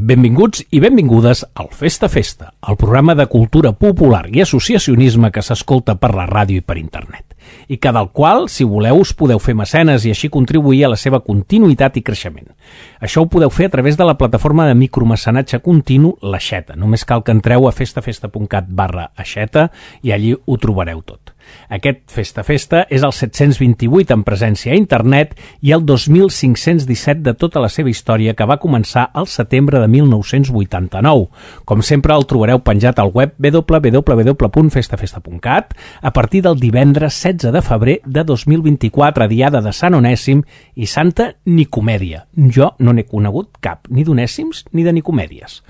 Benvinguts i benvingudes al Festa Festa, el programa de cultura popular i associacionisme que s'escolta per la ràdio i per internet, i que del qual, si voleu, us podeu fer mecenes i així contribuir a la seva continuïtat i creixement. Això ho podeu fer a través de la plataforma de micromecenatge continu L'Aixeta. Només cal que entreu a festafesta.cat barra aixeta i allí ho trobareu tot. Aquest Festa Festa és el 728 en presència a internet i el 2517 de tota la seva història que va començar al setembre de 1989. Com sempre el trobareu penjat al web www.festafesta.cat a partir del divendres 16 de febrer de 2024, diada de Sant Onèsim i Santa Nicomèdia. Jo no n'he conegut cap, ni d'onèsims ni de Nicomèdies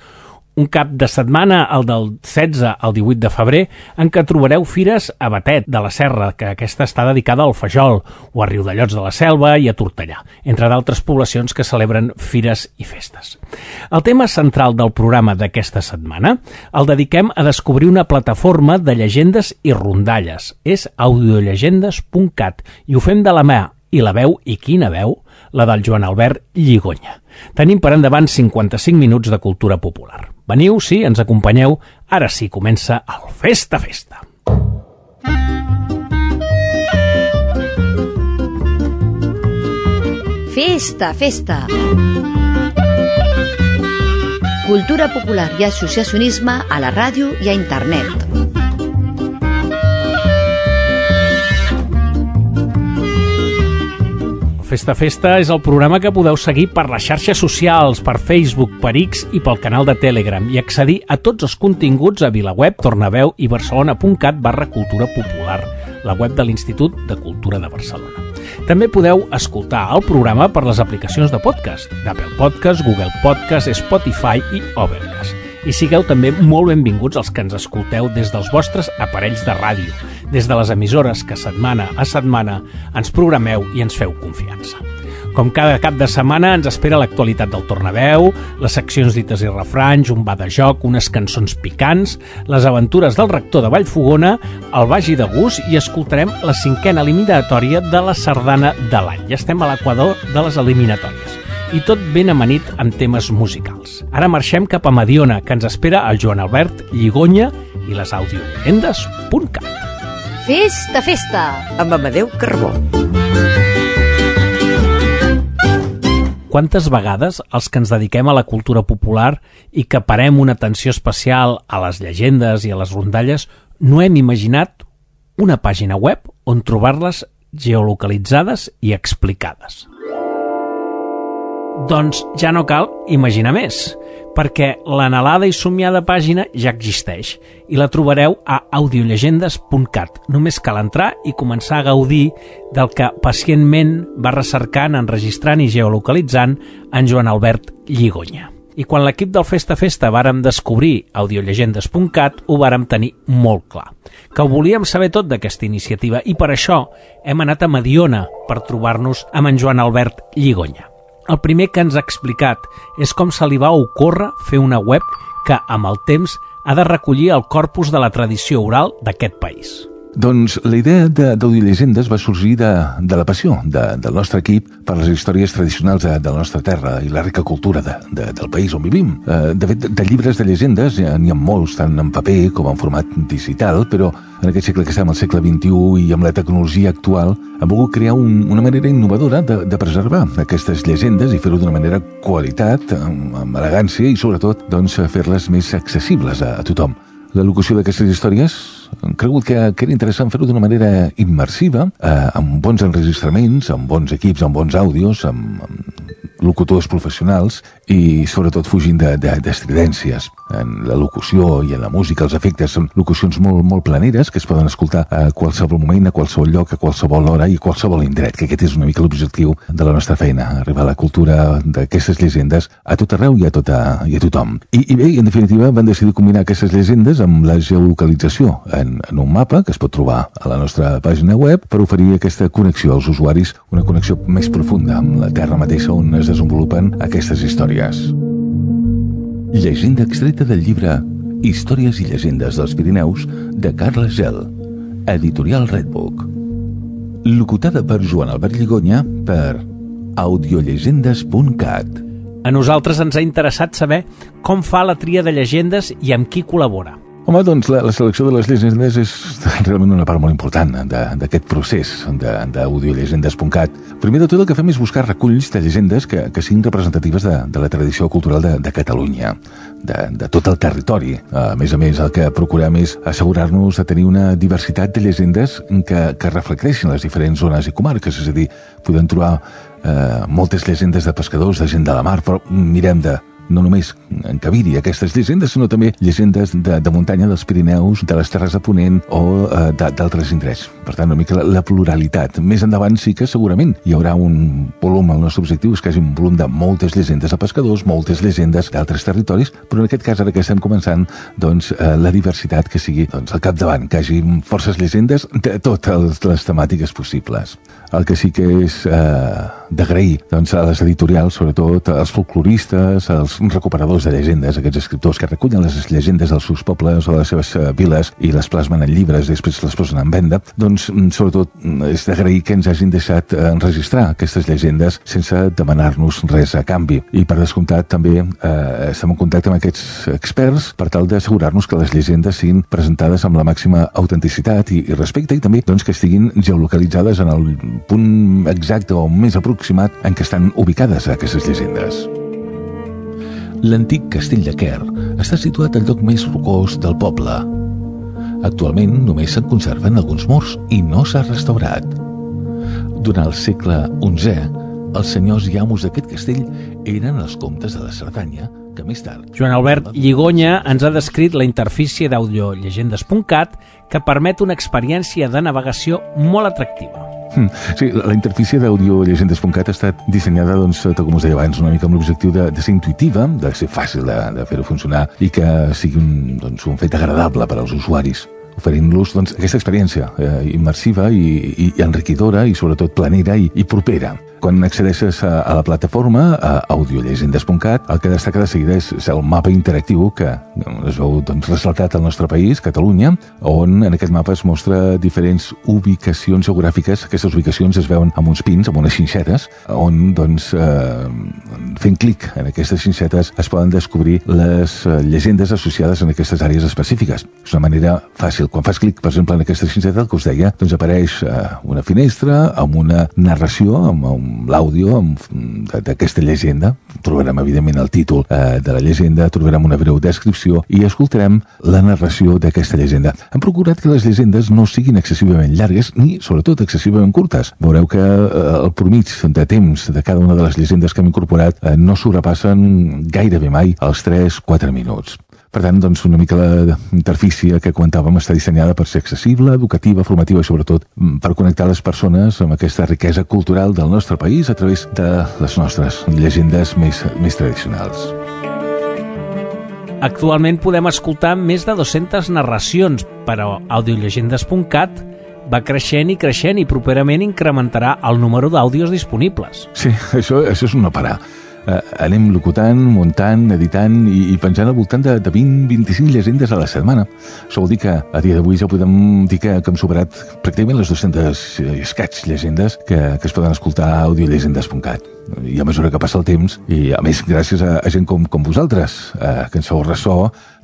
un cap de setmana, el del 16 al 18 de febrer, en què trobareu fires a Batet de la Serra, que aquesta està dedicada al Fajol, o a Riudellots de la Selva i a Tortellà, entre d'altres poblacions que celebren fires i festes. El tema central del programa d'aquesta setmana el dediquem a descobrir una plataforma de llegendes i rondalles. És audiollegendes.cat i ho fem de la mà i la veu, i quina veu, la del Joan Albert Lligonya. Tenim per endavant 55 minuts de cultura popular. Veniu, sí, ens acompanyeu. Ara sí, comença el Festa Festa. Festa, festa. Cultura popular i associacionisme a la ràdio i a internet. Festa Festa és el programa que podeu seguir per les xarxes socials, per Facebook, per X i pel canal de Telegram i accedir a tots els continguts a VilaWeb, Tornaveu i Barcelona.cat barra Cultura Popular, la web de l'Institut de Cultura de Barcelona. També podeu escoltar el programa per les aplicacions de podcast, d'Apple Podcast, Google Podcast, Spotify i Overcast. I sigueu també molt benvinguts els que ens escolteu des dels vostres aparells de ràdio, des de les emissores que setmana a setmana ens programeu i ens feu confiança. Com cada cap de setmana ens espera l'actualitat del Tornaveu, les seccions dites i refranys, un va de joc, unes cançons picants, les aventures del rector de Vallfogona, el vagi de gust i escoltarem la cinquena eliminatòria de la sardana de l'any. Ja estem a l'equador de les eliminatòries i tot ben amanit amb temes musicals. Ara marxem cap a Mediona, que ens espera el Joan Albert Lligonya i les audiollegendes.cat. Festa, festa. amb Amadeu Carbó. Quantes vegades els que ens dediquem a la cultura popular i que parem una atenció especial a les llegendes i a les rondalles no hem imaginat una pàgina web on trobar-les geolocalitzades i explicades. Doncs ja no cal imaginar més, perquè l'anhelada i somiada pàgina ja existeix i la trobareu a audiollegendes.cat. Només cal entrar i començar a gaudir del que pacientment va recercant, enregistrant i geolocalitzant en Joan Albert Lligonya. I quan l'equip del Festa Festa vàrem descobrir audiollegendes.cat ho vàrem tenir molt clar, que ho volíem saber tot d'aquesta iniciativa i per això hem anat a Mediona per trobar-nos amb en Joan Albert Lligonya. El primer que ens ha explicat és com se li va ocórrer fer una web que, amb el temps, ha de recollir el corpus de la tradició oral d'aquest país. Doncs la idea de- d'Audiollegendes va sorgir de, de la passió de, del nostre equip per les històries tradicionals de, de la nostra terra i la rica cultura de, de, del país on vivim. Eh, de fet, de llibres de llegendes n'hi ha molts, tant en paper com en format digital, però en aquest segle que estem, al segle XXI i amb la tecnologia actual, hem volgut crear un, una manera innovadora de, de preservar aquestes llegendes i fer-ho d'una manera qualitat, amb, amb elegància i sobretot doncs, fer-les més accessibles a, a tothom. La locució d'aquestes històries hem cregut que, que era interessant fer-ho d'una manera immersiva, eh, amb bons enregistraments, amb bons equips, amb bons àudios, amb, amb locutors professionals i sobretot fugint de- de- d'estridències. En la locució i en la música, els efectes són locucions molt, molt planeres que es poden escoltar a qualsevol moment, a qualsevol lloc, a qualsevol hora i a qualsevol indret, que aquest és una mica l'objectiu de la nostra feina, arribar a la cultura d'aquestes llegendes a tot arreu i a, tota, i a tothom. I, I bé, en definitiva, van decidir combinar aquestes llegendes amb la geolocalització en, en un mapa que es pot trobar a la nostra pàgina web per oferir aquesta connexió als usuaris, una connexió més profunda amb la terra mateixa on es desenvolupen aquestes històries. Llegenda extreta del llibre Històries i llegendes dels Pirineus de Carles Gel, editorial Redbook. Locutada per Joan Albert Lligonya per audiollegendes.cat A nosaltres ens ha interessat saber com fa la tria de llegendes i amb qui col·labora. Home, doncs la, la selecció de les llegendes és realment una part molt important d'aquest procés d'audiolegendes.cat. Primer de tot el que fem és buscar reculls de llegendes que, que siguin representatives de, de la tradició cultural de, de Catalunya, de, de tot el territori. A més a més, el que procurem és assegurar-nos de tenir una diversitat de llegendes que, que reflecteixin les diferents zones i comarques, és a dir, podem trobar eh, moltes llegendes de pescadors, de gent de la mar, però mirem de no només en Caviri aquestes llegendes, sinó també llegendes de, de muntanya dels Pirineus, de les Terres de Ponent o eh, d'altres indrets. Per tant, una mica la, la pluralitat. Més endavant sí que segurament hi haurà un volum, el nostre objectiu és que hi hagi un volum de moltes llegendes de pescadors, moltes llegendes d'altres territoris, però en aquest cas ara que estem començant, doncs eh, la diversitat que sigui doncs, al capdavant, que hi hagi forces llegendes de totes les temàtiques possibles. El que sí que és eh, d'agrair doncs, a les editorials, sobretot als folcloristes, als recuperadors de llegendes, aquests escriptors que recullen les llegendes dels seus pobles o de les seves uh, viles i les plasmen en llibres i després les posen en venda, doncs mm, sobretot mm, és d'agrair que ens hagin deixat uh, enregistrar aquestes llegendes sense demanar-nos res a canvi. I per descomptat també eh, estem en contacte amb aquests experts per tal d'assegurar-nos que les llegendes siguin presentades amb la màxima autenticitat i, i respecte i també doncs, que estiguin geolocalitzades en el punt exacte o més aproximat en què estan ubicades aquestes llegendes. L'antic castell de Quer està situat al lloc més rocós del poble. Actualment només se'n conserven alguns murs i no s'ha restaurat. Durant el segle XI, els senyors i amos d'aquest castell eren els comtes de la Cerdanya, que més tard... Joan Albert Lligonya ens ha descrit la interfície d'audiollegendes.cat que permet una experiència de navegació molt atractiva. Hmm. Sí, la interfície d'audiollegendes.cat ha estat dissenyada, doncs, com us deia abans, una mica amb l'objectiu de, de ser intuïtiva, de ser fàcil de, de fer-ho funcionar i que sigui un, doncs, un fet agradable per als usuaris oferint-los doncs, aquesta experiència eh, immersiva i, i, i enriquidora i sobretot planera i, i propera. Quan accedeixes a, a la plataforma, a audiollegendes.cat, el que destaca de seguida és, és el mapa interactiu que es veu doncs, ressaltat al nostre país, Catalunya, on en aquest mapa es mostra diferents ubicacions geogràfiques. Aquestes ubicacions es veuen amb uns pins, amb unes xinxetes, on, doncs, eh, fent clic en aquestes xinxetes es poden descobrir les eh, llegendes associades en aquestes àrees específiques. És una manera fàcil. Quan fas clic, per exemple, en aquesta xinxeta, el que us deia, doncs apareix eh, una finestra amb una narració, amb un l'àudio d'aquesta llegenda. Trobarem, evidentment, el títol eh, de la llegenda, trobarem una breu descripció i escoltarem la narració d'aquesta llegenda. Hem procurat que les llegendes no siguin excessivament llargues ni, sobretot, excessivament curtes. Veureu que eh, el promig de temps de cada una de les llegendes que hem incorporat eh, no sobrepassen gairebé mai els 3-4 minuts. Per tant, doncs, una mica la interfície que comentàvem està dissenyada per ser accessible, educativa, formativa i sobretot mm, per connectar les persones amb aquesta riquesa cultural del nostre país a través de les nostres llegendes més, més tradicionals. Actualment podem escoltar més de 200 narracions, però audiollegendes.cat va creixent i creixent i properament incrementarà el número d'àudios disponibles. Sí, això, això és una parar eh, anem locutant, muntant, editant i, i penjant al voltant de, de 20-25 llegendes a la setmana. Això vol dir que a dia d'avui ja podem dir que, que hem superat pràcticament les 200 escats llegendes que, que es poden escoltar a audiollegendes.cat. I a mesura que passa el temps, i a més gràcies a, a gent com, com vosaltres, eh, que ens feu ressò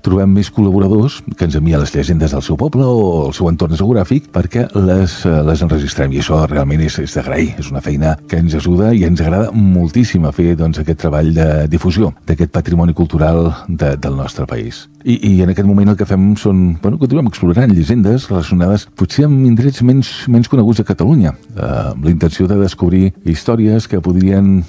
trobem més col·laboradors que ens envien les llegendes del seu poble o el seu entorn geogràfic perquè les, eh, les enregistrem i això realment és, és d'agrair, és una feina que ens ajuda i ens agrada moltíssim a fer doncs, aquest treball de difusió d'aquest patrimoni cultural de, del nostre país. I, I en aquest moment el que fem són, bueno, continuem explorant llegendes relacionades potser amb indrets menys, menys coneguts a Catalunya, eh, amb la intenció de descobrir històries que podrien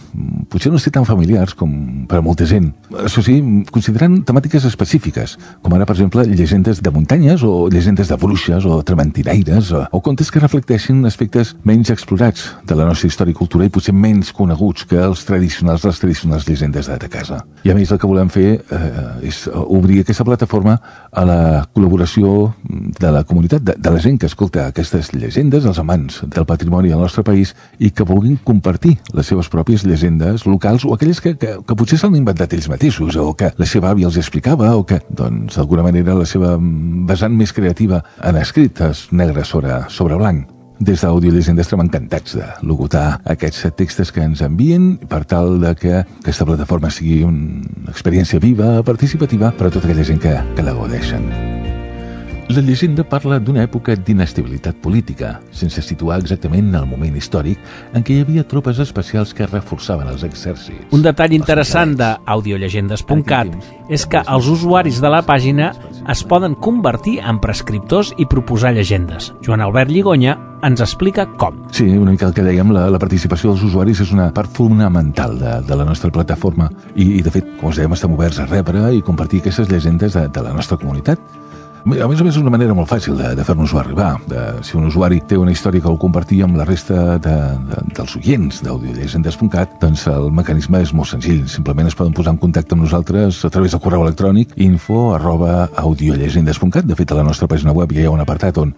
potser no ser tan familiars com per a molta gent. Això sí, considerant temàtiques específiques llegendes, com ara, per exemple, llegendes de muntanyes o llegendes de bruixes o trementinaires o, o contes que reflecteixin aspectes menys explorats de la nostra història i cultura i potser menys coneguts que els tradicionals, les tradicionals llegendes de casa. I a més el que volem fer eh, és obrir aquesta plataforma a la col·laboració de la comunitat, de, de la gent que escolta aquestes llegendes, els amants del patrimoni del nostre país i que vulguin compartir les seves pròpies llegendes locals o aquelles que, que, que potser s'han inventat ells mateixos o que la seva àvia els explicava o que doncs, d'alguna manera, la seva vessant més creativa en escrit és negre sobre, sobre blanc. des d'Audiollegenda estem encantats de locutar aquests textos que ens envien per tal de que aquesta plataforma sigui una experiència viva, participativa per a tota aquella gent que, que la godeixen. La llegenda parla d'una època d'inestabilitat política, sense situar exactament el moment històric en què hi havia tropes especials que reforçaven els exèrcits. Un detall interessant d'audiollegendes.cat és que els usuaris de la pàgina es poden convertir en prescriptors i proposar llegendes. Joan Albert Lligonya ens explica com. Sí, una mica el que dèiem, la, la participació dels usuaris és una part fonamental de, de la nostra plataforma i, i de fet, com us dèiem, estem oberts a rebre i compartir aquestes llegendes de, de la nostra comunitat. A més a més, és una manera molt fàcil de, de fer-nos-ho arribar. De, si un usuari té una història que vol compartir amb la resta de, de, dels oients d'audiollegendes.cat, doncs el mecanisme és molt senzill. Simplement es poden posar en contacte amb nosaltres a través del correu electrònic info arroba audiollegendes.cat. De fet, a la nostra pàgina web ja hi ha un apartat on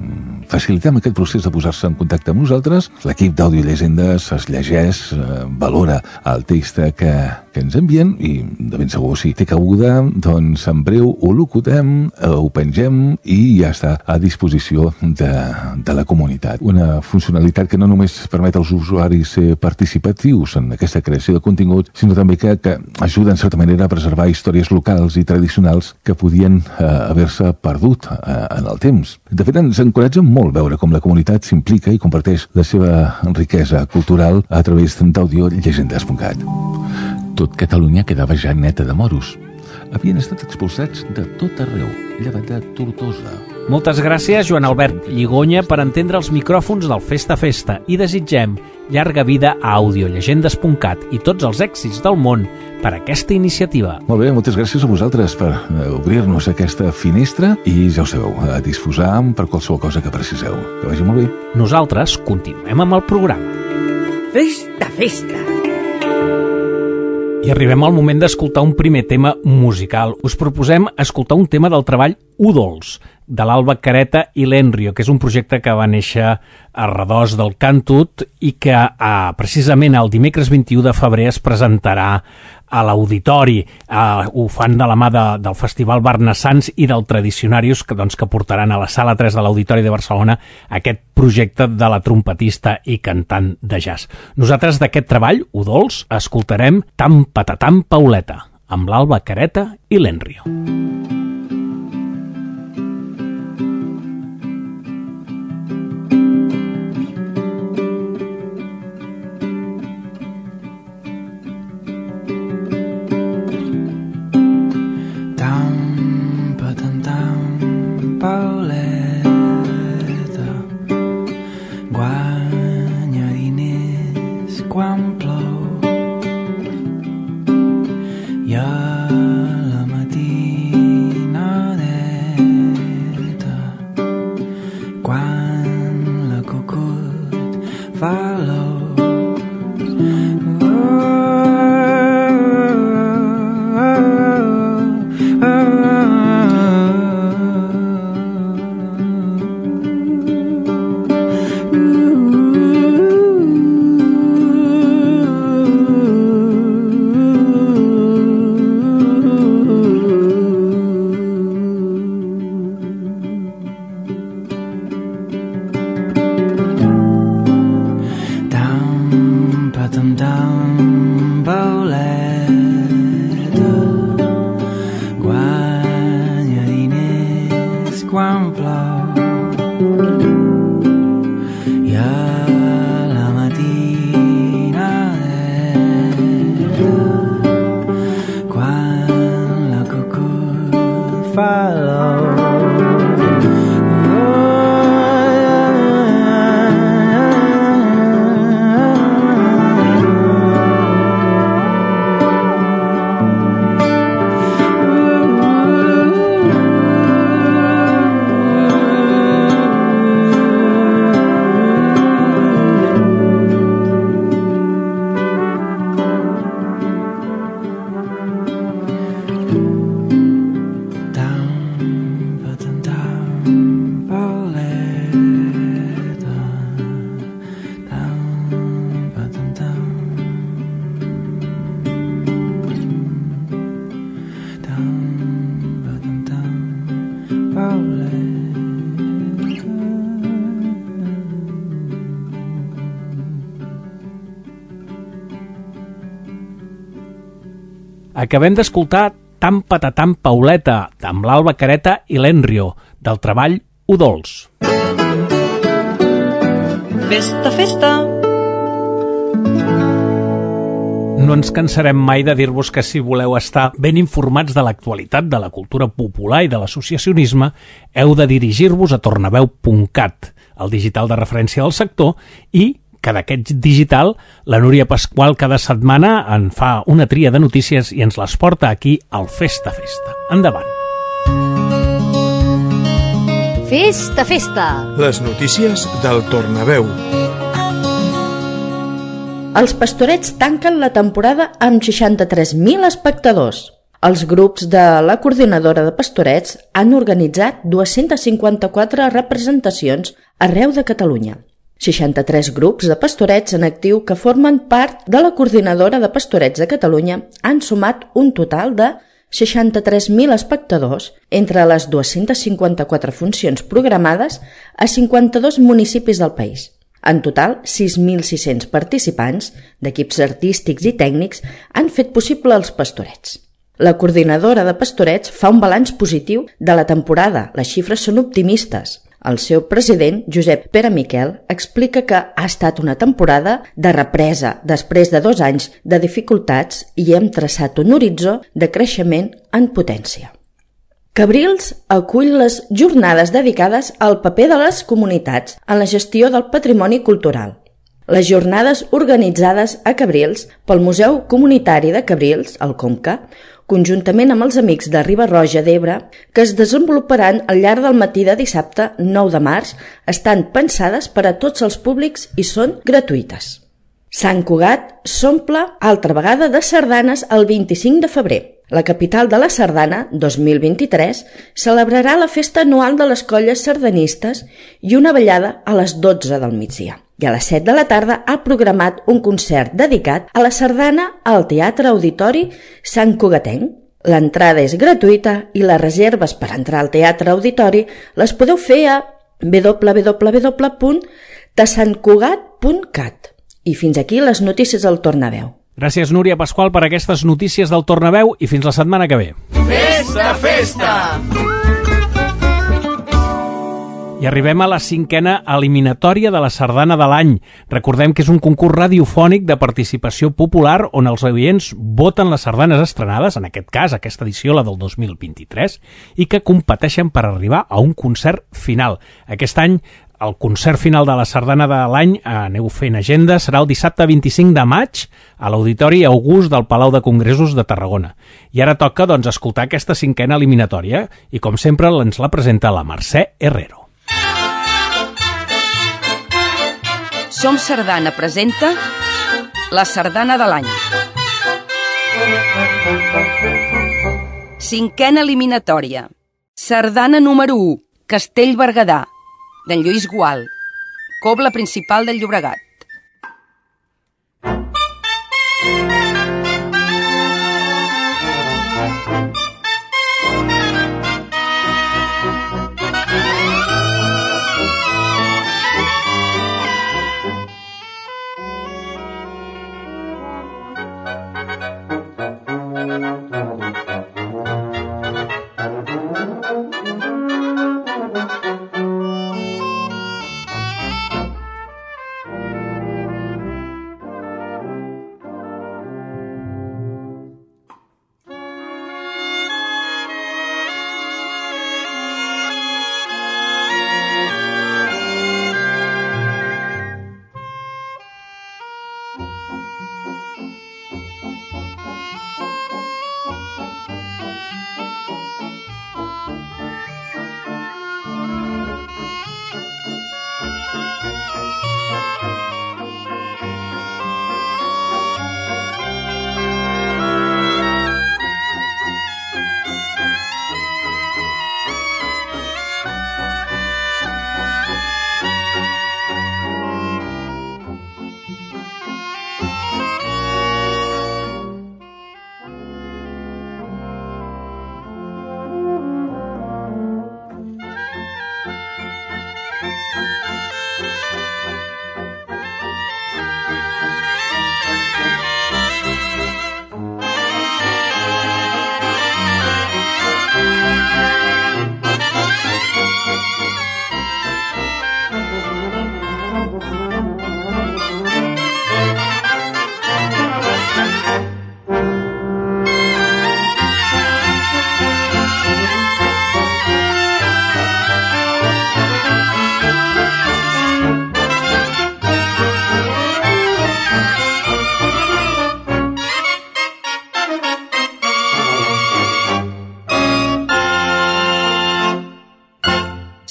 facilitem aquest procés de posar-se en contacte amb nosaltres. L'equip d'Audiollegendes es llegeix, eh, valora el text que, que ens envien i de ben segur si té cabuda, doncs en breu ho locutem, ho pengem i ja està a disposició de, de la comunitat. Una funcionalitat que no només permet als usuaris ser participatius en aquesta creació de contingut, sinó també que, que ajuda en certa manera a preservar històries locals i tradicionals que podien eh, haver-se perdut eh, en el temps. De fet, ens encoratja molt veure com la comunitat s'implica i comparteix la seva riquesa cultural a través d'audiollegendes.cat. Tot Catalunya quedava ja neta de moros havien estat expulsats de tot arreu, llevat de Tortosa. Moltes gràcies, Joan Albert Lligonya, per entendre els micròfons del Festa Festa i desitgem llarga vida a audiollegendes.cat i tots els èxits del món per aquesta iniciativa. Molt bé, moltes gràcies a vosaltres per eh, obrir-nos aquesta finestra i ja ho sabeu, a disposar per qualsevol cosa que preciseu. Que vagi molt bé. Nosaltres continuem amb el programa. Festa, festa! I arribem al moment d'escoltar un primer tema musical. Us proposem escoltar un tema del treball Udols, de l'Alba Careta i l'Enrio, que és un projecte que va néixer a redós del Cantut i que eh, precisament el dimecres 21 de febrer es presentarà a l'auditori. Eh, ho fan de la mà de, del Festival Barnassans i del Tradicionarius, que, doncs, que portaran a la sala 3 de l'Auditori de Barcelona aquest projecte de la trompetista i cantant de jazz. Nosaltres d'aquest treball, Udols, escoltarem Tam Patatam Pauleta, amb l'Alba Careta i l'Enrio. Mm. Pauleta. Guanya diners quan plou. Guamblao. Acabem d'escoltar Tam Patatam Pauleta, amb l'Alba Careta i l'Enrio, del treball Udols. Festa, festa! No ens cansarem mai de dir-vos que si voleu estar ben informats de l'actualitat de la cultura popular i de l'associacionisme, heu de dirigir-vos a tornaveu.cat, el digital de referència del sector, i que d'aquest digital, la Núria Pasqual cada setmana en fa una tria de notícies i ens les porta aquí al Festa Festa. Endavant. Festa, festa! Les notícies del Tornaveu. Els pastorets tanquen la temporada amb 63.000 espectadors. Els grups de la coordinadora de pastorets han organitzat 254 representacions arreu de Catalunya. 63 grups de pastorets en actiu que formen part de la coordinadora de pastorets de Catalunya han sumat un total de 63.000 espectadors entre les 254 funcions programades a 52 municipis del país. En total, 6.600 participants, d'equips artístics i tècnics, han fet possible els pastorets. La coordinadora de pastorets fa un balanç positiu de la temporada. Les xifres són optimistes. El seu president, Josep Pere Miquel, explica que ha estat una temporada de represa després de dos anys de dificultats i hem traçat un horitzó de creixement en potència. Cabrils acull les jornades dedicades al paper de les comunitats en la gestió del patrimoni cultural. Les jornades organitzades a Cabrils pel Museu Comunitari de Cabrils, el Comca, conjuntament amb els amics de Riba Roja d'Ebre, que es desenvoluparan al llarg del matí de dissabte 9 de març, estan pensades per a tots els públics i són gratuïtes. Sant Cugat s'omple altra vegada de sardanes el 25 de febrer. La capital de la sardana, 2023, celebrarà la festa anual de les colles sardanistes i una ballada a les 12 del migdia. I a les 7 de la tarda ha programat un concert dedicat a la sardana al Teatre Auditori Sant Cugatenc. L'entrada és gratuïta i les reserves per entrar al Teatre Auditori les podeu fer a www.tasantcugat.cat. I fins aquí les notícies del Tornaveu. Gràcies, Núria Pasqual, per aquestes notícies del Tornaveu i fins la setmana que ve. Festa, festa! I arribem a la cinquena eliminatòria de la Sardana de l'any. Recordem que és un concurs radiofònic de participació popular on els oients voten les sardanes estrenades, en aquest cas, aquesta edició, la del 2023, i que competeixen per arribar a un concert final. Aquest any el concert final de la sardana de l'any, aneu fent agenda, serà el dissabte 25 de maig a l'Auditori August del Palau de Congressos de Tarragona. I ara toca doncs, escoltar aquesta cinquena eliminatòria i, com sempre, ens la presenta la Mercè Herrero. Som Sardana presenta la Sardana de l'any. Cinquena eliminatòria. Sardana número 1, Castell Berguedà, d'en Lluís Gual, cobla principal del Llobregat.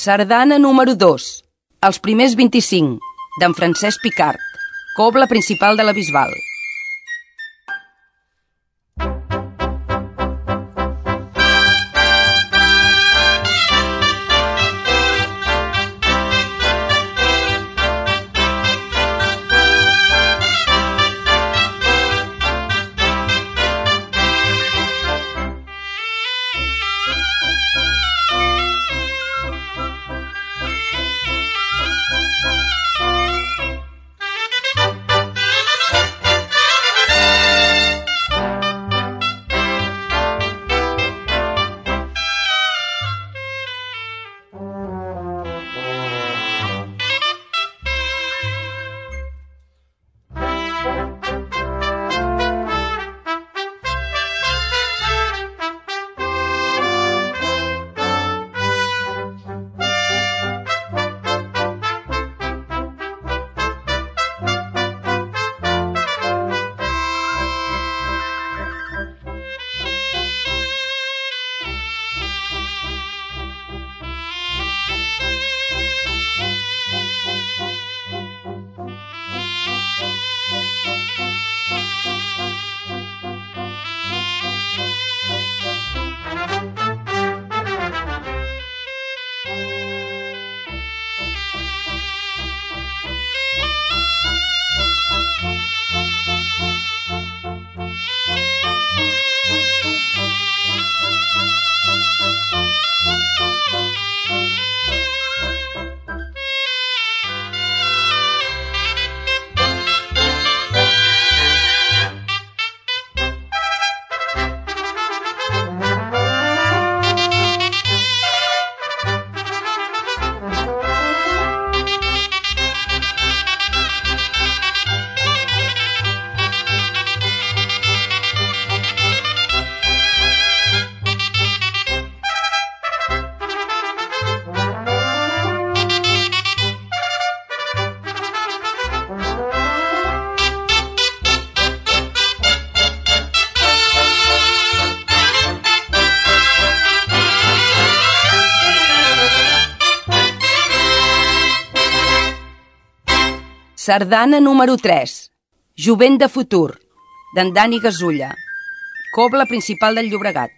Sardana número 2. Els primers 25, d'en Francesc Picard. Cobla principal de la Bisbal. Sardana número 3. Jovent de futur, d'en Dani Gasulla. Cobla principal del Llobregat.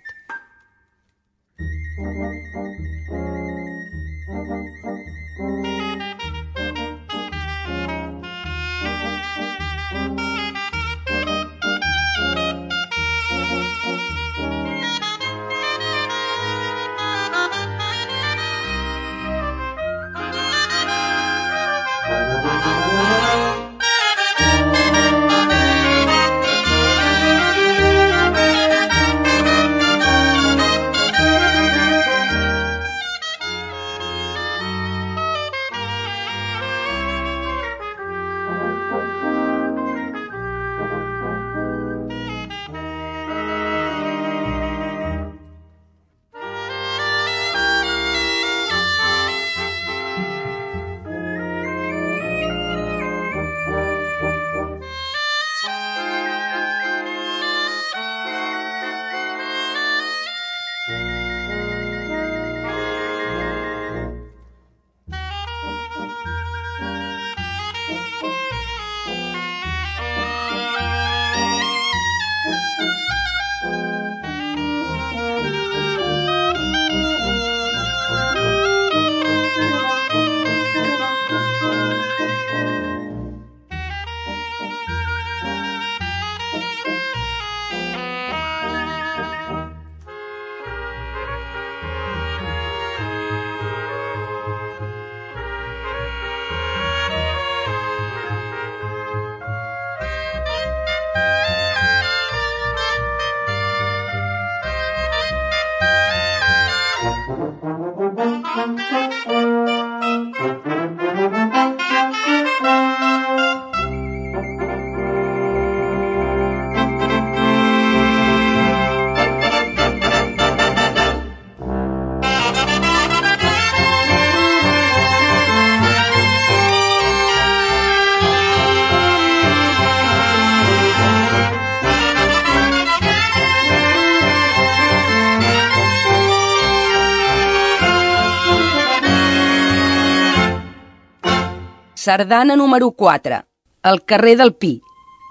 Sardana número 4. El carrer del Pi,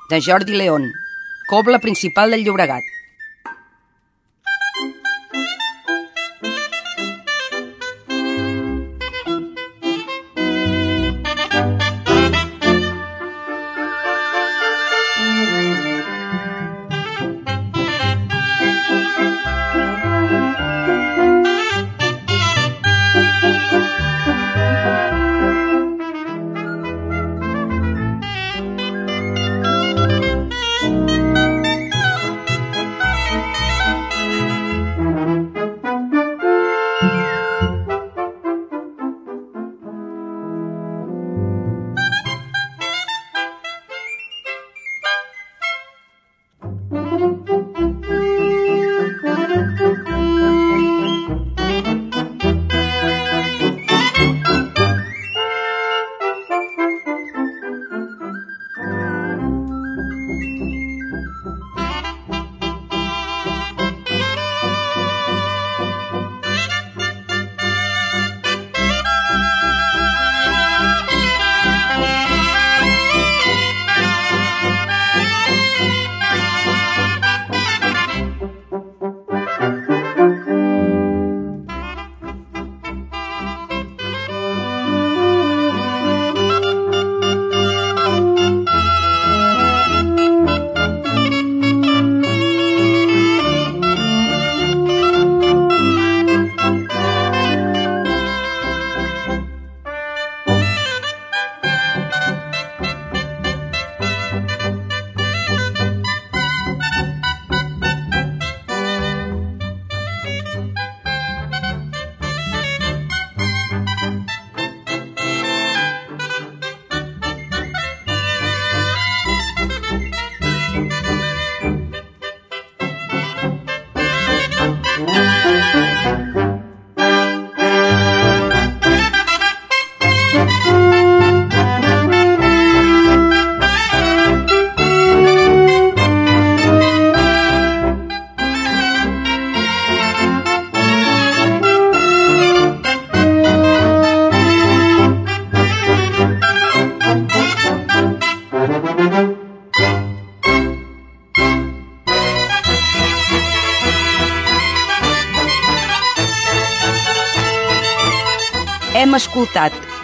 de Jordi León. Cobla principal del Llobregat.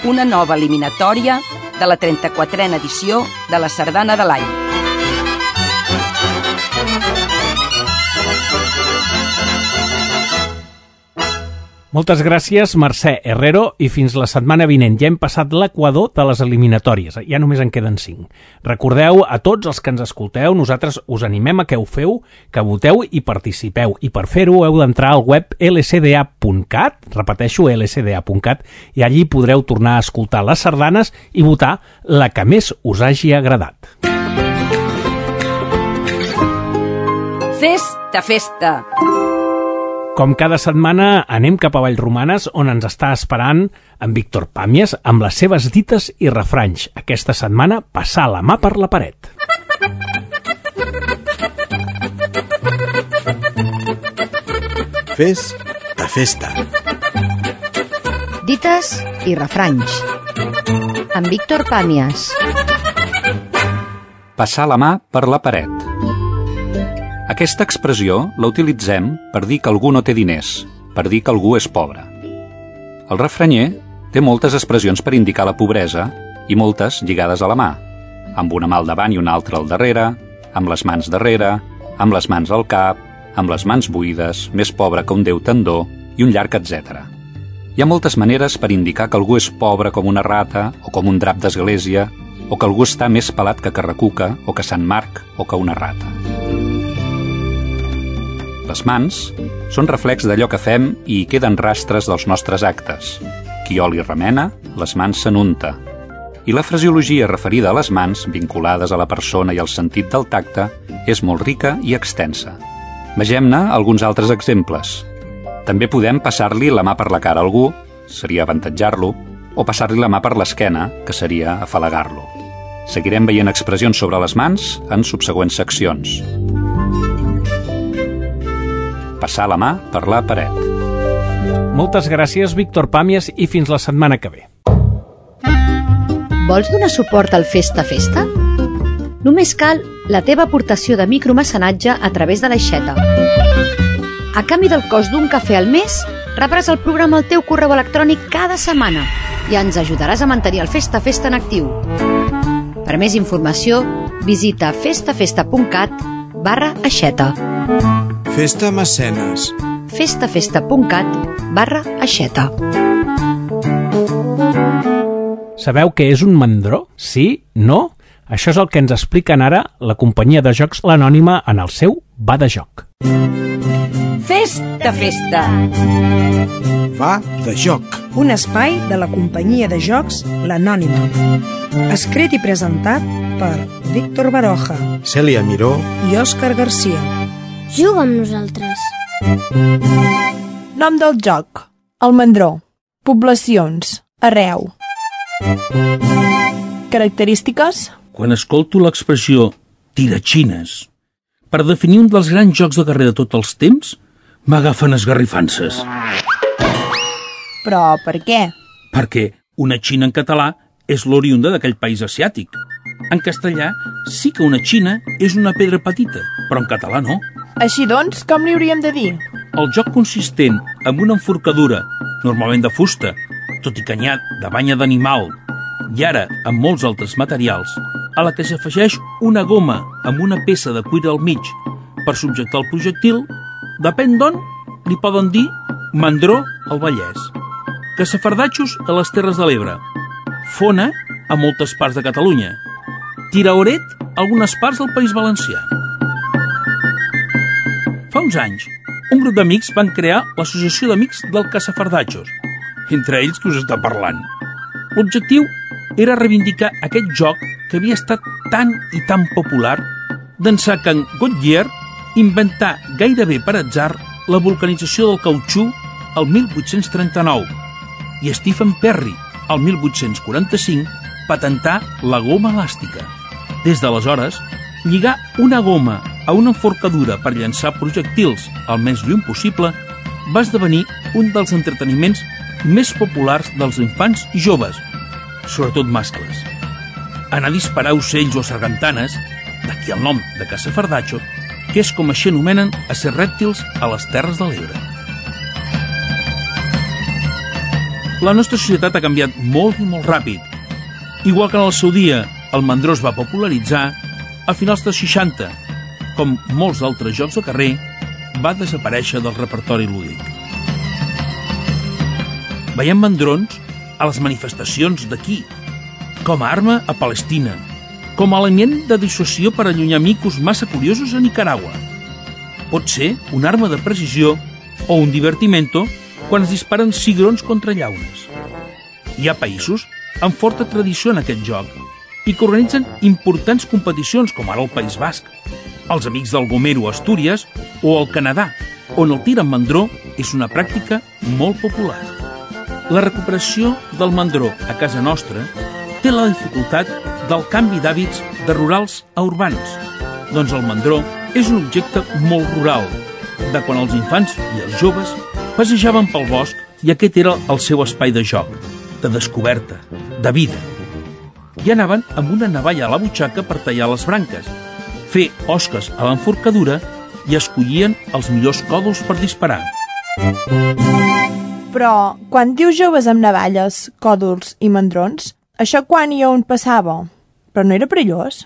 Una nova eliminatòria de la 34a edició de la Sardana de l'any. Moltes gràcies, Mercè Herrero, i fins la setmana vinent. Ja hem passat l'equador de les eliminatòries, ja només en queden 5. Recordeu a tots els que ens escolteu, nosaltres us animem a que ho feu, que voteu i participeu. I per fer-ho heu d'entrar al web lcda.cat, repeteixo, lcda.cat, i allí podreu tornar a escoltar les sardanes i votar la que més us hagi agradat. Festa, festa! Com cada setmana anem cap a Vallromanes on ens està esperant en Víctor Pàmies amb les seves dites i refranys. Aquesta setmana passar la mà per la paret. Fes de festa. Dites i refranys. Amb Víctor Pàmies. Passar la mà per la paret. Aquesta expressió la utilitzem per dir que algú no té diners, per dir que algú és pobre. El refranyer té moltes expressions per indicar la pobresa i moltes lligades a la mà, amb una mà al davant i una altra al darrere, amb les mans darrere, amb les mans al cap, amb les mans buides, més pobre que un déu tendó i un llarg etc. Hi ha moltes maneres per indicar que algú és pobre com una rata o com un drap d'església o que algú està més pelat que Carrecuca o que Sant Marc o que una rata. Les mans són reflex d'allò que fem i queden rastres dels nostres actes. Qui oli remena, les mans s'anunta. I la frasiologia referida a les mans, vinculades a la persona i al sentit del tacte, és molt rica i extensa. Vegem-ne alguns altres exemples. També podem passar-li la mà per la cara a algú, seria avantatjar-lo, o passar-li la mà per l'esquena, que seria afalagar-lo. Seguirem veient expressions sobre les mans en subsegüents seccions passar la mà per la paret. Moltes gràcies, Víctor Pàmies, i fins la setmana que ve. Vols donar suport al Festa Festa? Només cal la teva aportació de micromecenatge a través de l'aixeta. A canvi del cost d'un cafè al mes, rebràs el programa al teu correu electrònic cada setmana i ens ajudaràs a mantenir el Festa Festa en actiu. Per més informació, visita festafesta.cat barra aixeta. Festa Mecenes. festafesta.cat barra aixeta. Sabeu què és un mandró? Sí? No? Això és el que ens expliquen ara la companyia de jocs l'Anònima en el seu Va de Joc. Festa, festa! Va de joc. un espai de la companyia de jocs L'Anònima. Escrit i presentat per Víctor Baroja Cèlia Miró. i Òscar Garcia. Juga amb nosaltres. Nom del joc. El mandró. Poblacions. Arreu. Característiques. Quan escolto l'expressió tiratxines per definir un dels grans jocs de carrer de tots els temps, m'agafen esgarrifances. Però per què? Perquè una xina en català és l'oriunda d'aquell país asiàtic. En castellà sí que una xina és una pedra petita, però en català no. Així doncs, com li hauríem de dir? El joc consistent en una enforcadura, normalment de fusta, tot i canyat de banya d'animal, i ara amb molts altres materials, a la que s'afegeix una goma amb una peça de cuir al mig per subjectar el projectil, depèn d'on li poden dir mandró al Vallès, caçafardatxos a les Terres de l'Ebre, fona a moltes parts de Catalunya, tiraoret a algunes parts del País Valencià. Fa uns anys, un grup d'amics van crear l'Associació d'Amics del Caçafardatxos, entre ells que us està parlant. L'objectiu era reivindicar aquest joc que havia estat tan i tan popular d'ençà que en Goodyear inventà gairebé per atzar la vulcanització del cautxú el 1839 i Stephen Perry, el 1845, patentà la goma elàstica. Des d'aleshores, lligar una goma a una enforcadura per llançar projectils al més lluny possible va esdevenir un dels entreteniments més populars dels infants i joves, sobretot mascles. Anar a disparar ocells o sargantanes, d'aquí el nom de caçafardatxo, que és com així anomenen a ser rèptils a les Terres de l'Ebre. La nostra societat ha canviat molt i molt ràpid. Igual que en el seu dia el mandró es va popularitzar, a finals dels 60, com molts altres jocs de carrer, va desaparèixer del repertori lúdic. Veiem mandrons a les manifestacions d'aquí, com a arma a Palestina, com a element de dissuasió per allunyar micos massa curiosos a Nicaragua. Pot ser una arma de precisió o un divertimento quan es disparen cigrons contra llaunes. Hi ha països amb forta tradició en aquest joc i que organitzen importants competicions com ara el País Basc, els Amics del Gomero a Astúries o al Canadà, on el tir amb mandró és una pràctica molt popular. La recuperació del mandró a casa nostra té la dificultat del canvi d'hàbits de rurals a urbans, doncs el mandró és un objecte molt rural, de quan els infants i els joves passejaven pel bosc i aquest era el seu espai de joc, de descoberta, de vida. I anaven amb una navalla a la butxaca per tallar les branques, fer osques a l'enforcadura i escollien els millors còdols per disparar. Però, quan dius joves amb navalles, còdols i mandrons, això quan i on passava? Però no era perillós?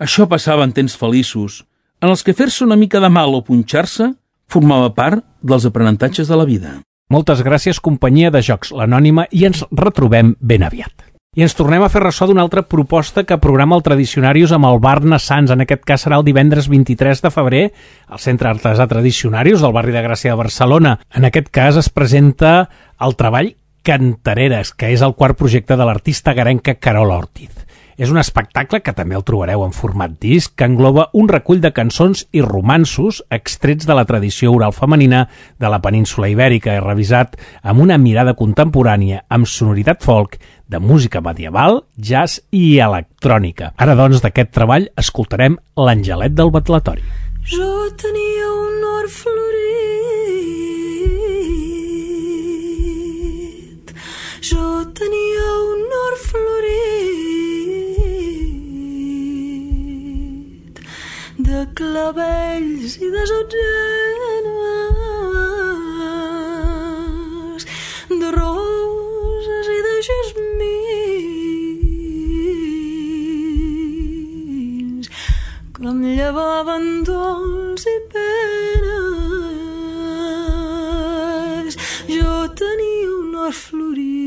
Això passava en temps feliços, en els que fer-se una mica de mal o punxar-se formava part dels aprenentatges de la vida. Moltes gràcies, companyia de jocs l'Anònima, i ens retrobem ben aviat. I ens tornem a fer ressò d'una altra proposta que programa el Tradicionarius amb el Bar Nassans. En aquest cas serà el divendres 23 de febrer al Centre Artesà Tradicionarius del barri de Gràcia de Barcelona. En aquest cas es presenta el treball Cantareres, que és el quart projecte de l'artista garenca Carola Ortiz. És un espectacle que també el trobareu en format disc, que engloba un recull de cançons i romansos extrets de la tradició oral femenina de la península ibèrica i revisat amb una mirada contemporània, amb sonoritat folk, de música medieval, jazz i electrònica. Ara, doncs, d'aquest treball escoltarem l'Angelet del Batlatori. Jo tenia un or florit Jo tenia un or florit De clavells i de sotgenes llevaven dolç i penes. Jo tenia un hort florit.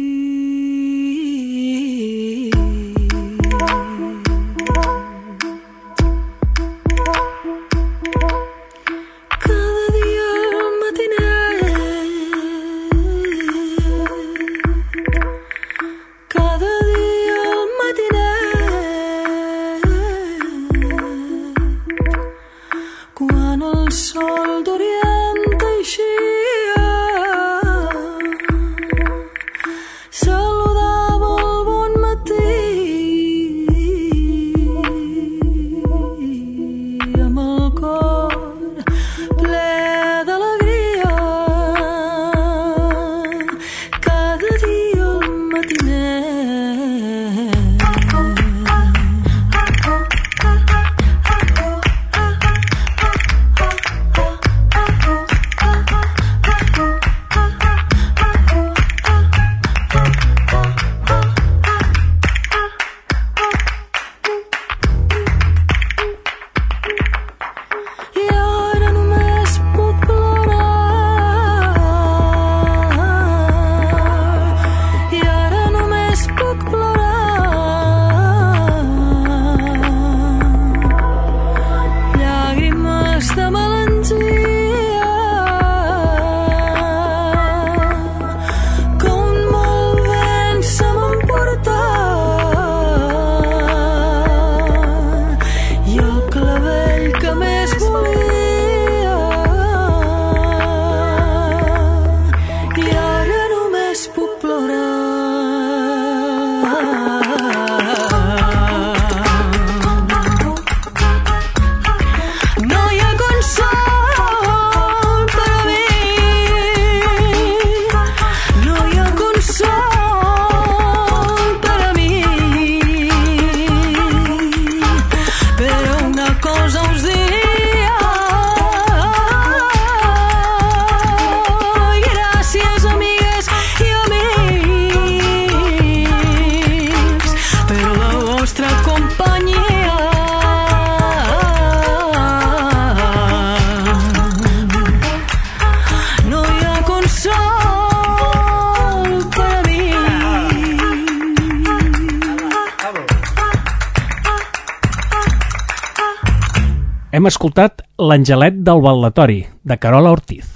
Hem escoltat L'Angelet del Ballatori, de Carola Ortiz.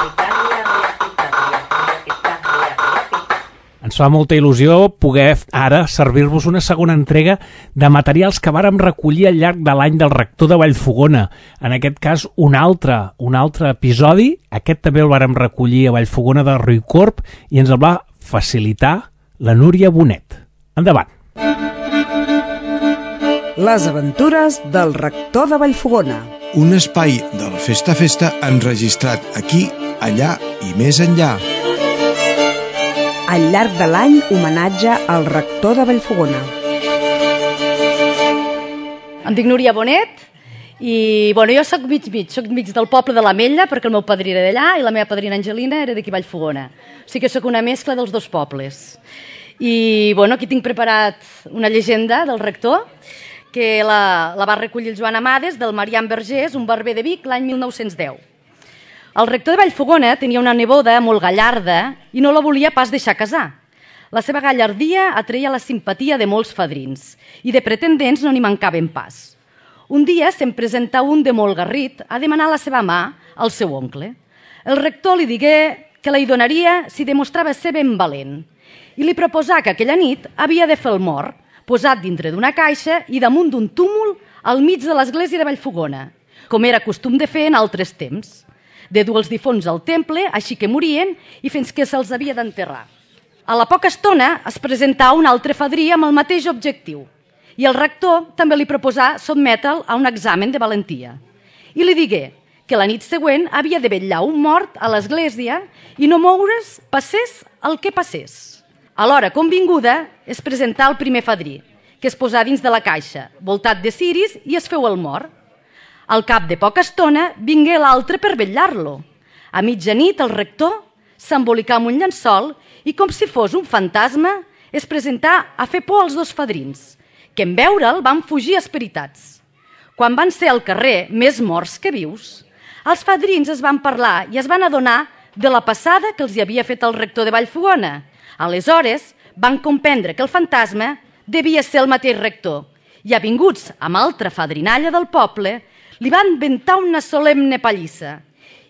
Ens fa molta il·lusió poder ara servir-vos una segona entrega de materials que vàrem recollir al llarg de l'any del rector de Vallfogona. En aquest cas, un altre, un altre episodi. Aquest també el vàrem recollir a Vallfogona de Ruicorp i ens el va facilitar la Núria Bonet. Endavant. Les aventures del rector de Vallfogona. Un espai del Festa Festa enregistrat aquí, allà i més enllà. Al llarg de l'any, homenatge al rector de Vallfogona. Em dic Núria Bonet i bueno, jo sóc mig-mig, sóc mig del poble de l'Ametlla perquè el meu padrí era d'allà i la meva padrina Angelina era d'aquí Vallfogona. O sigui que sóc una mescla dels dos pobles. I bueno, aquí tinc preparat una llegenda del rector que la, la va recollir el Joan Amades del Marian Vergés, un barber de Vic, l'any 1910. El rector de Vallfogona tenia una neboda molt gallarda i no la volia pas deixar casar. La seva gallardia atreia la simpatia de molts fadrins i de pretendents no n'hi mancaven pas. Un dia se'n presenta un de molt garrit a demanar la seva mà al seu oncle. El rector li digué que la hi donaria si demostrava ser ben valent i li proposà que aquella nit havia de fer el mort, posat dintre d'una caixa i damunt d'un túmul al mig de l'església de Vallfogona, com era costum de fer en altres temps de dur els difons al temple, així que morien, i fins que se'ls havia d'enterrar. A la poca estona es presentà un altre fadrí amb el mateix objectiu, i el rector també li proposà sotmetre'l a un examen de valentia. I li digué que la nit següent havia de vetllar un mort a l'església i no moure's, passés el que passés. A l'hora convinguda es presentà el primer fadrí, que es posà dins de la caixa, voltat de ciris, i es feu el mort. Al cap de poca estona vingué l'altre per vetllar-lo. A mitjanit el rector s'embolicà amb un llençol i com si fos un fantasma es presentà a fer por als dos fadrins, que en veure'l van fugir esperitats. Quan van ser al carrer més morts que vius, els fadrins es van parlar i es van adonar de la passada que els hi havia fet el rector de Vallfogona. Aleshores, van comprendre que el fantasma devia ser el mateix rector i, avinguts amb altra fadrinalla del poble, li van inventar una solemne pallissa.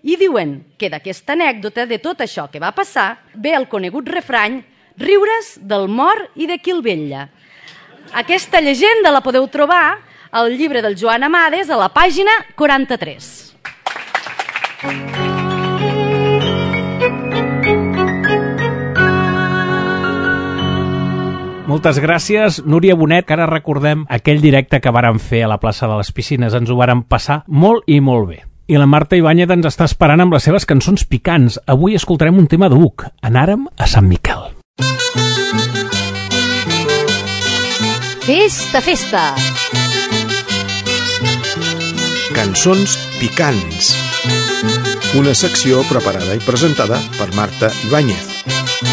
I diuen que d'aquesta anècdota, de tot això que va passar, ve el conegut refrany riures del mort i de qui el vetlla. Aquesta llegenda la podeu trobar al llibre del Joan Amades a la pàgina 43. Moltes gràcies, Núria Bonet, que ara recordem aquell directe que vàrem fer a la plaça de les Piscines. Ens ho vàrem passar molt i molt bé. I la Marta Ibáñez ens està esperant amb les seves cançons picants. Avui escoltarem un tema d'Uc. Anàrem a Sant Miquel. Festa, festa! Cançons picants. Una secció preparada i presentada per Marta Ibáñez.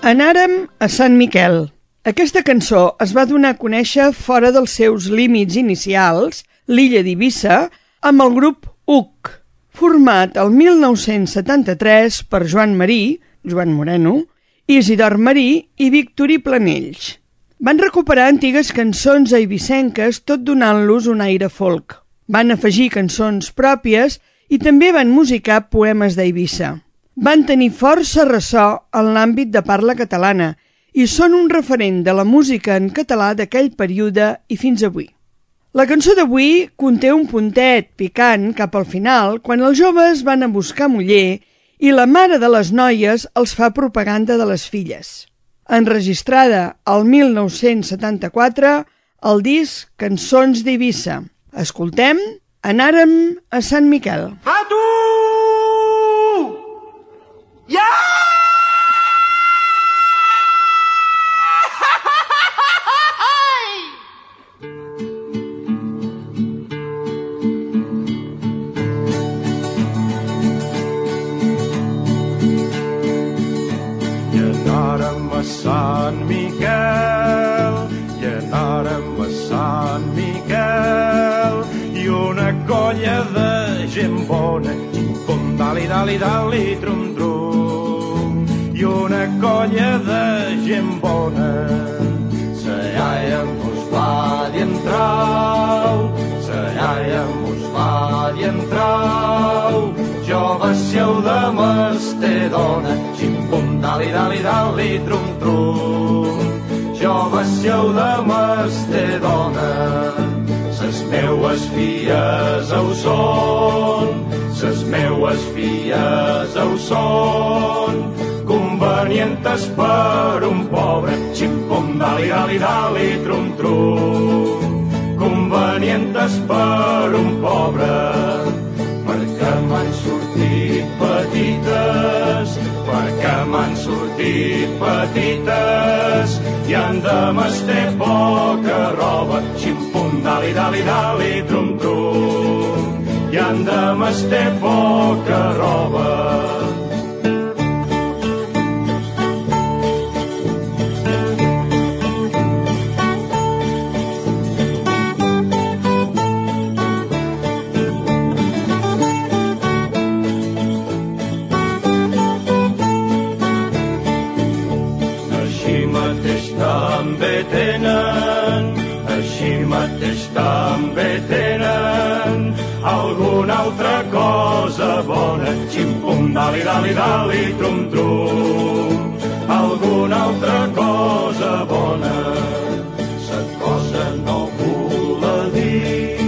Anàrem a Sant Miquel. Aquesta cançó es va donar a conèixer fora dels seus límits inicials, l'illa d'Eivissa, amb el grup UC, format el 1973 per Joan Marí, Joan Moreno, Isidor Marí i Victorí Planells. Van recuperar antigues cançons eivissenques tot donant-los un aire folk. Van afegir cançons pròpies i també van musicar poemes d'Eivissa. Van tenir força ressò en l'àmbit de parla catalana i són un referent de la música en català d'aquell període i fins avui. La cançó d'avui conté un puntet picant cap al final quan els joves van a buscar muller i la mare de les noies els fa propaganda de les filles. Enregistrada al 1974 al disc Cançons d'Eivissa. Escoltem Anàrem a Sant Miquel. A tu! Ja! Convenientes per un pobre, xim-pum, dali, dali, dali, trum, trum. Convenientes per un pobre, perquè m'han sortit petites, perquè m'han sortit petites, i han de mestre poca roba, xim-pum, dali, dali, dali, trum, trum, i han de mestre poca roba. També tenen, així mateix també tenen alguna altra cosa bona, xim-pum, dali, dali, dali, trum, trum, alguna altra cosa bona. Sa cosa no vola dir,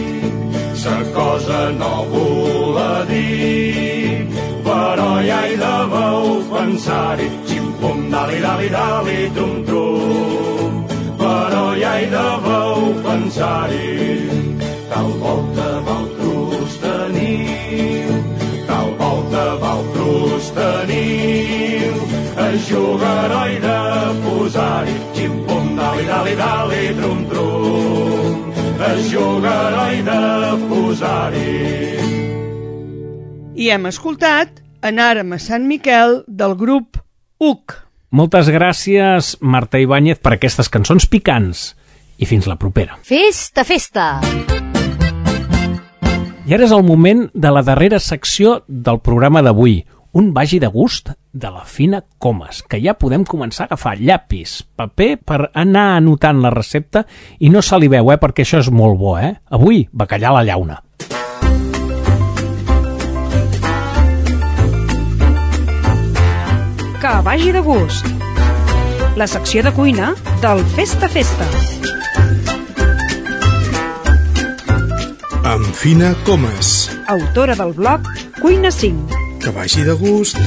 sa cosa no vola dir, però ja hi deveu pensar-hi, xim-pum, dali, dali, dali, trum, deveu pensar-hi. Tal volta valtros teniu, tal volta valtros teniu, a jugar i de posar-hi, xim-pum, dali, dali, dali, trum, trum. de jugar i de posar-hi. I hem escoltat Anàrem a Sant Miquel del grup UC. Moltes gràcies, Marta Ibáñez, per aquestes cançons picants. I fins la propera. Festa, festa! I ara és el moment de la darrera secció del programa d'avui, un vagi de gust de la Fina Comas, que ja podem començar a agafar llapis, paper per anar anotant la recepta i no se li veu, eh, perquè això és molt bo, eh? Avui, bacallà a la llauna. Que vagi de gust. La secció de cuina del Festa Festa. Amb Fina Comas. Autora del blog Cuina 5. Que vagi de gust.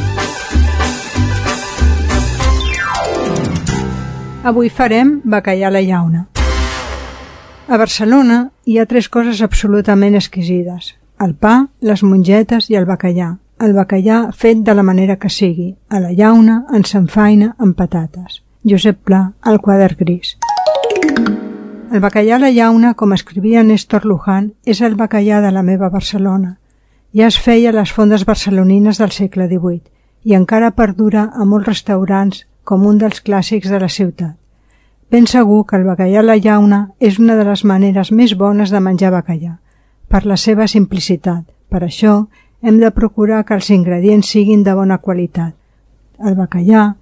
Avui farem bacallà a la llauna. A Barcelona hi ha tres coses absolutament exquisides. El pa, les mongetes i el bacallà. El bacallà fet de la manera que sigui, a la llauna, en sanfaina, amb patates. Josep Pla, al quadre gris. El bacallà a la llauna, com escrivia Néstor Luján, és el bacallà de la meva Barcelona. Ja es feia a les fondes barcelonines del segle XVIII i encara perdura a molts restaurants com un dels clàssics de la ciutat. Ben segur que el bacallà a la llauna és una de les maneres més bones de menjar bacallà, per la seva simplicitat. Per això, hem de procurar que els ingredients siguin de bona qualitat. El bacallà,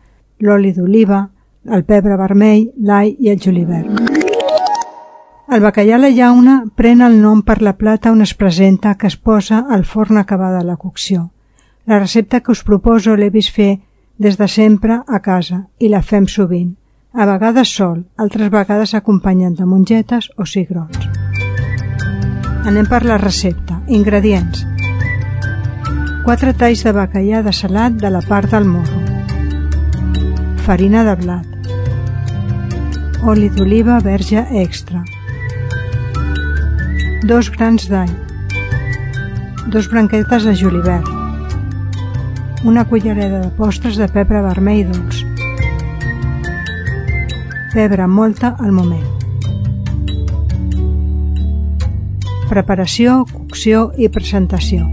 l'oli d'oliva, el pebre vermell, l'all i el julivert. El bacallà a la llauna pren el nom per la plata on es presenta que es posa al forn acabada la cocció. La recepta que us proposo l'he vist fer des de sempre a casa i la fem sovint. A vegades sol, altres vegades acompanyant de mongetes o cigrons. Anem per la recepta. Ingredients. 4 talls de bacallà de salat de la part del morro. Farina de blat. Oli d'oliva verge extra. Dos grans d'all. Dos branquetes de julivert. Una cullerada de postres de pebre vermell dolç. Pebre molta al moment. Preparació, cocció i presentació.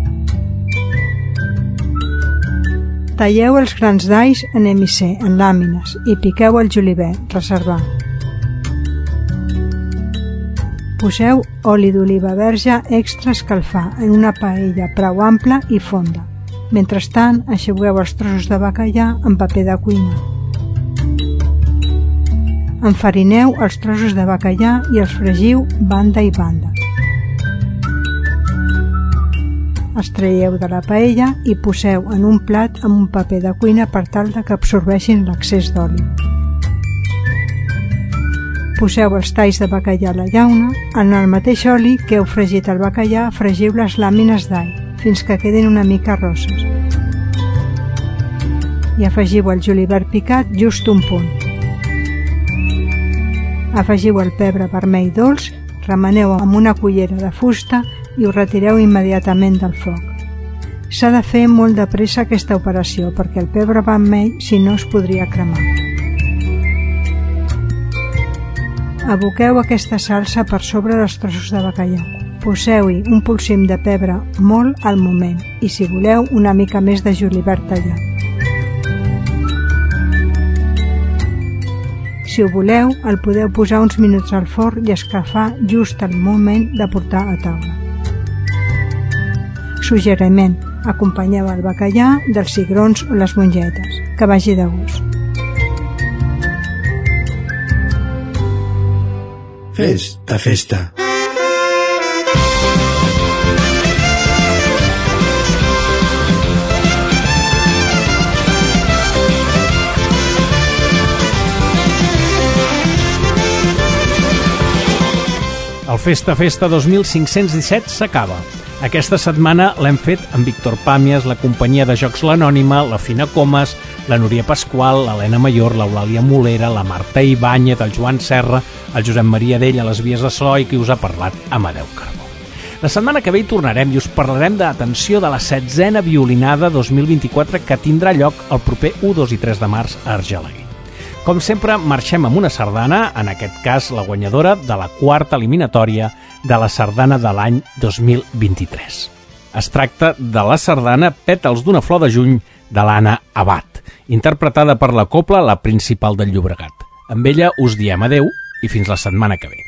Talleu els grans d'alls en emissé, en làmines, i piqueu el julivert, reservar. Poseu oli d'oliva verge extra escalfar en una paella prou ampla i fonda. Mentrestant, aixegueu els trossos de bacallà en paper de cuina. Enfarineu els trossos de bacallà i els fregiu banda i banda. Els traieu de la paella i poseu en un plat amb un paper de cuina per tal de que absorbeixin l'excés d'oli. Poseu els talls de bacallà a la llauna. En el mateix oli que heu fregit el bacallà, fregiu les làmines d'all fins que quedin una mica rosses. I afegiu el julivert picat just un punt. Afegiu el pebre vermell dolç, remeneu amb una cullera de fusta i ho retireu immediatament del foc. S'ha de fer molt de pressa aquesta operació perquè el pebre vermell si no es podria cremar. Aboqueu aquesta salsa per sobre dels trossos de bacallà. Poseu-hi un polsim de pebre molt al moment i, si voleu, una mica més de julivert tallat. Si ho voleu, el podeu posar uns minuts al forn i escalfar just al moment de portar a taula. Suggeriment. Acompanyeu el bacallà dels cigrons o les mongetes. Que vagi de gust. Festa, festa. El Festa Festa 2517 s'acaba. Aquesta setmana l'hem fet amb Víctor Pàmies, la companyia de Jocs l'Anònima, la Fina Comas, la Núria Pasqual, l'Helena Mayor, l'Eulàlia Molera, la Marta Ibáñez, el Joan Serra, el Josep Maria Dell a les vies de so i qui us ha parlat, Amadeu Carbó. La setmana que ve hi tornarem i us parlarem de l'atenció de la setzena violinada 2024 que tindrà lloc el proper 1, 2 i 3 de març a Argelaguer. Com sempre, marxem amb una sardana, en aquest cas la guanyadora de la quarta eliminatòria de la sardana de l'any 2023. Es tracta de la sardana Pètals d'una flor de juny de l'Anna Abad, interpretada per la Copla La Principal del Llobregat. Amb ella us diem adeu i fins la setmana que ve.